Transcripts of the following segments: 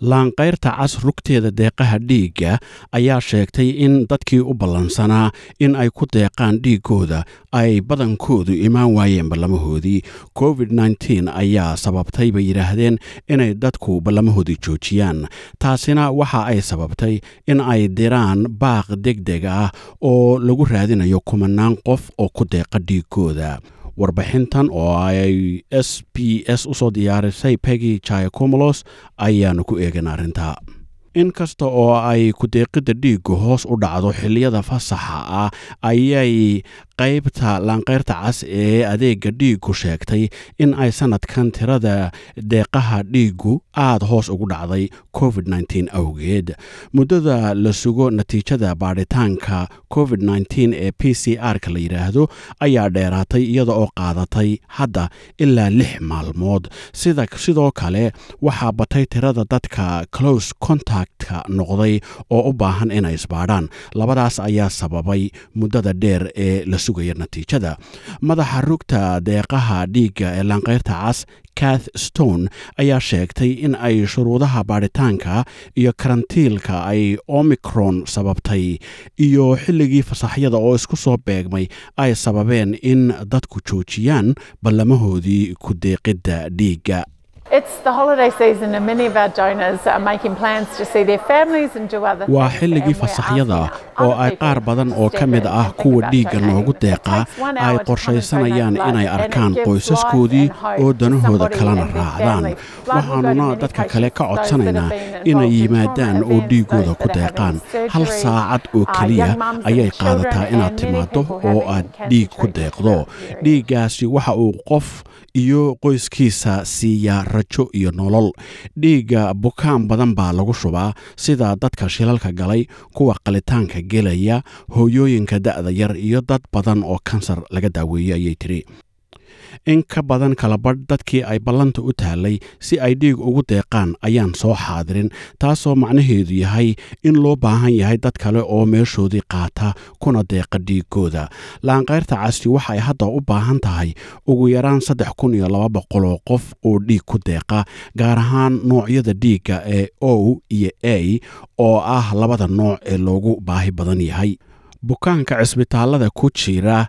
laanqayrta cas rugteeda deeqaha dhiigga ayaa sheegtay in dadkii u ballansanaa in ay ku deeqaan dhiiggooda ay badankoodu imaan waayeen ballamahoodii covid ayaa sababtay bay yidhaahdeen inay dadku ballamahoodii joojiyaan. Taasina waxa ay sababtay in ay diraan baaq deg deg ah oo lagu raadinayo kumanaan qof oo ku deeqa dhiiggooda warbixintan oo ay s b s u soo diyaarisay peggy jacomolos ayaanu ku eegan arrinta. In kasta oo ay ku-deeqidda dhiiggu hoos u dhacdo xilliyada fasaxa ah ayay qaybta laanqayrta cas ee adeega dhiiggu sheegtay in ay sannadkan tirada deeqaha dhiiggu aada hoos ugu dhacday covid awgeed. Muddada la sugo natiijada baadhitaanka covid ee p c r-ka la yidhaahdo ayaa dheeraatay iyada oo qaadatay hadda ilaa lix maalmood. Sidoo kale waxaa batay tirada dadka close contactka noqday oo u baahan inay isbaadhaan labadaas ayaa sababay muddada dheer ee sugaya natiijada. Madaxa rugta deeqaha dhiigga ee laanqayrta cas kath stone ayaa sheegtay in ay shuruudaha baadhitaanka iyo karantiilka ay omicron sababtay iyo xilligii fasaxyada oo isku soo beegmay ay sababeen in dadku joojiyaan ballamahoodii ku deeqidda dhiigga waa xilligii fasaxyada oo ay qaar badan oo ka mid ah kuwa dhiigga noogu deeqaa ay qorshaysanayaan inay arkaan qoysaskoodii oo danahooda kalena raacdaan waxaanuna dadka kale ka codsanaynaa inay yimaadaan oo dhiiggooda ku deeqaan. Hal saacad oo keliya ayay qaadataa inaad timaaddo oo aad dhiig ku deeqdo. dhiiggaasi waxa uu qof iyo qoyskiisa siiyaa rajo iyo nolol. Dhiigga bukaan badan baa lagu shubaa sida dadka shilalka galay kuwa qalitaanka gelaya hooyooyinka da'da yar iyo dad badan oo kansar laga daaweeyey ayay tiri in ka badan kalabadh dadkii ay ballanta u taallay si ay dhiig ugu deeqaan ayaan soo xaadirin taasoo macnaheedu yahay in loo baahan yahay dad kale oo meeshoodii qaata kuna deeqa dhiiggooda. Laanqayrta casti waxay hadda u baahan tahay ugu yaraan saddex kun iyo laba boqoloo qof oo dhiig ku deeqa gaar ahaan noocyada dhiigga ee o iyo a oo ah labada nooc ee loogu baahi badan yahay bukaanka cisbitaalada ku jira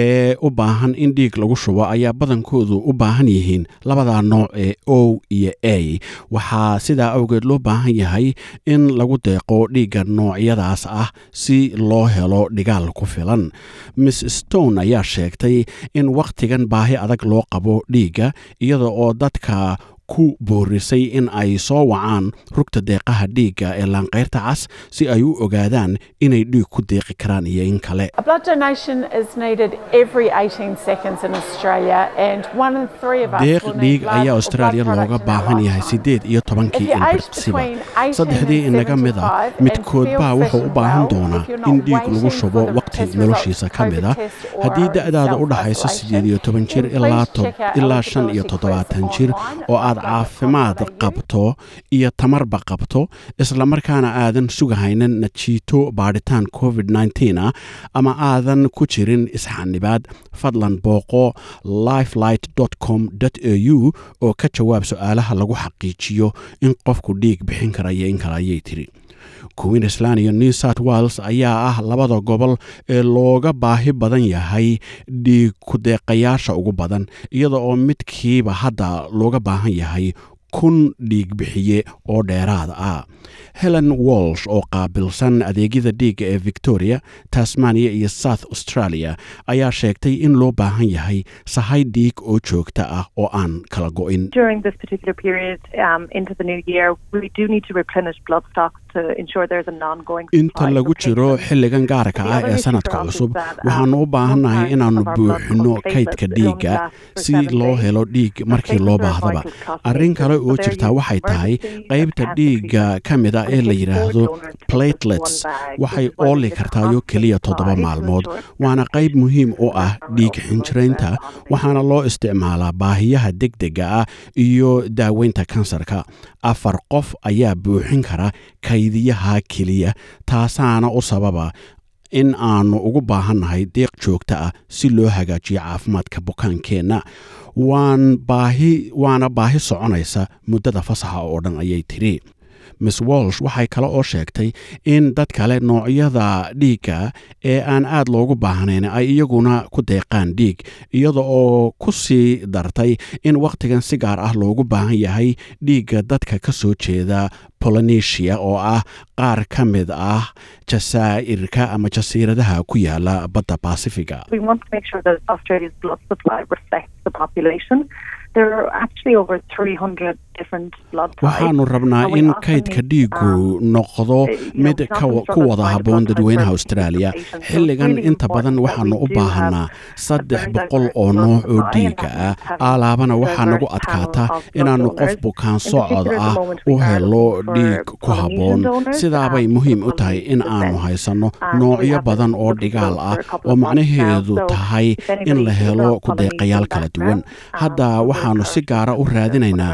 ee u baahan in dhiig lagu shubo ayaa badankoodu u baahan yihiin labada nooc ee o iyo a. Waxaa sidaa awgeed loo baahan yahay in lagu deeqo dhiigga noocyadaas ah si loo helo dhigaal ku filan. Miss stone ayaa sheegtay in wakhtigan baahi adag loo qabo dhiigga iyada oo dadka ku boorisay in ay soo wacaan rugta deeqaha dhiigga ee laanqayrta cas si ay u ogaadaan inay dhiig ku deeqi karaan iyo in kale. Deeq dhiig ayaa austraaliya looga baahan yahay siddeed iyo tobankii inbirqsiba saddexdii inaga mid a midkoodbaa wuxuu u baahan doonaa in dhiig lagu shubo waqti noloshiisa ka mid a haddii da'daada u dhaxayso siddeed iyo toban jir ilaa shan iyo toddobaatan jir oo aad caafimaad qabto iyo tamarba qabto islamarkaana aadan sugahaynin najiito baadhitaan covid ah ama aadan ku jirin isxanibaad fadlan booqo lifelight com au oo ka jawaab su'aalaha lagu xaqiijiyo in qofku dhiig bixin karaya in kale ayay tiri queensland iyo new south wales ayaa ah labada gobol ee looga baahi badan yahay dhiig ku-deeqayaasha ugu badan iyada oo midkiiba hadda looga baahan yahay kun dhiig bixiye oo dheeraada ah. Helen walsh oo qaabilsan adeegyada dhiigga ee victoria tasmania iyo south australia ayaa sheegtay in loo baahan yahay sahay dhiig oo joogta ah oo aan kala go'in inta lagu jiro xilligan gaarka ah ee sanadka cusub waxaannu u baahannahay inaannu buuxinno kaydka dhiigga si loo helo dhiig markii loo baahdaba arrin kale oo jirtaa waxay tahay qaybta dhiigga ka mid a ee la yidhaahdo platelets. waxay ooli kartaayo keliya toddoba maalmood waana qayb muhiim u ah dhiig xinjiraynta. waxaana loo isticmaalaa baahiyaha degdega ah iyo daaweynta kansarka. Afar qof ayaa buuxin kara kaydiyaha keliya taasaana u sababa in aannu ugu baahannahay deeq joogta ah si loo hagaajiyo caafimaadka bukaankeenna waana baahi soconaysa muddada fasaxa oo dhan ayay tidhi. Miss walsh waxay kale oo sheegtay in dad kale noocyada dhiigga ee aan aad loogu baahnayn ay iyaguna ku deeqaan dhiig iyada oo ku sii dartay in wakhtigan si gaar ah loogu baahan yahay dhiigga dadka ka soo jeeda bolonesia oo ah qaar ka mid ah jasaa'irka ama jasiiradaha ku yaalla badda baasifiga waxaanu rabnaa in kaydka dhiigu noqdo mid ku wada habboon dadweynaha austraaliya xilligan inta badan waxaanu u baahanaa saddex boqol oo nooc oo dhiiga ah aalaabana waxaa nagu adkaata inaannu qof bukaan socod ah u helo dhiig ku habboon sidaabay muhiim u tahay in aanu haysanno noocyo badan oo dhigaal ah oo macnaheedu tahay in la helo kudeeqayaal kala duwan. hadda waxaannu si gaara u raadinaynaa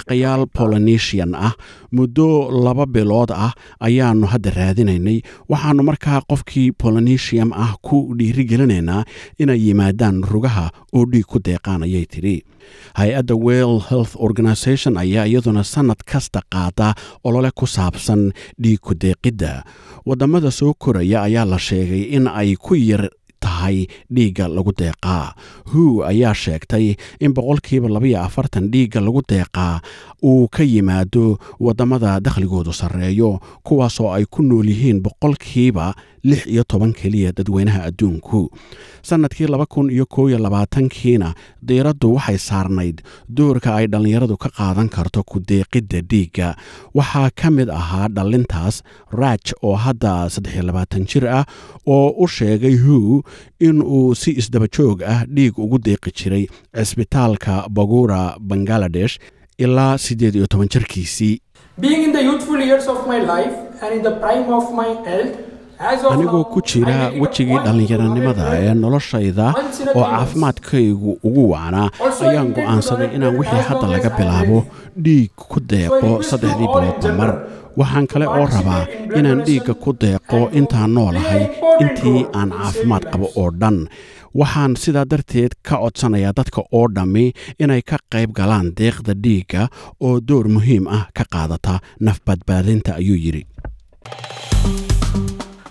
kudeeqayaal polonesian ah muddo laba bilood ah ayaannu hadda raadinaynay. Waxaannu markaa qofkii polonesium ah ku dhiirigelinaynaa inay yimaadaan rugaha oo dhiig ku deeqaan ayay tidhi. Hay'adda well health organisation ayaa iyaduna sannad kasta qaada olole ku saabsan dhiig ku deeqidda waddamada soo koraya ayaa la sheegay in ay ku yar tahay dhiigga lagu deeqaa. Hu ayaa sheegtay in boqolkiiba labaiyo afartan dhiigga lagu deeqaa uu ka yimaado waddamada dakhligoodu sarreeyo kuwaasoo ay ku nool yihiin boqolkiiba lix iyo toban keliya dadweynaha adduunku. Sannadkii laba kun iyo koob iyo labaatankiina diiraddu waxay saarnayd doorka ay dhallinyaradu ka qaadan karto ku deeqidda dhiigga. Waxaa ka mid ahaa dhallintaas raaj oo hadda saddex iyo labaatan jir ah oo u sheegay hu in uu si isdabajoog ah dhiig ugu deeqi jiray cisbitaalka bagura bangaladesh ilaa siddeed iyo toban jirkiisii anigoo ku jira wejigii dhallinyaranimada ee noloshayda oo caafimaadkaygu ugu wacnaa ayaan go'aansaday inaan wixii hadda laga bilaabo dhiig ku deeqo saddexdii biloodba mar waxaan kale oo rabaa inaan dhiigga ku deeqo intaan noolahay intii aan caafimaad qabo oo dhan. Waxaan sidaa darteed ka codsanayaa dadka oo dhammi inay ka qayb galaan deeqda dhiigga oo door muhiim ah ka qaadata nafbadbaadinta ayuu yidhi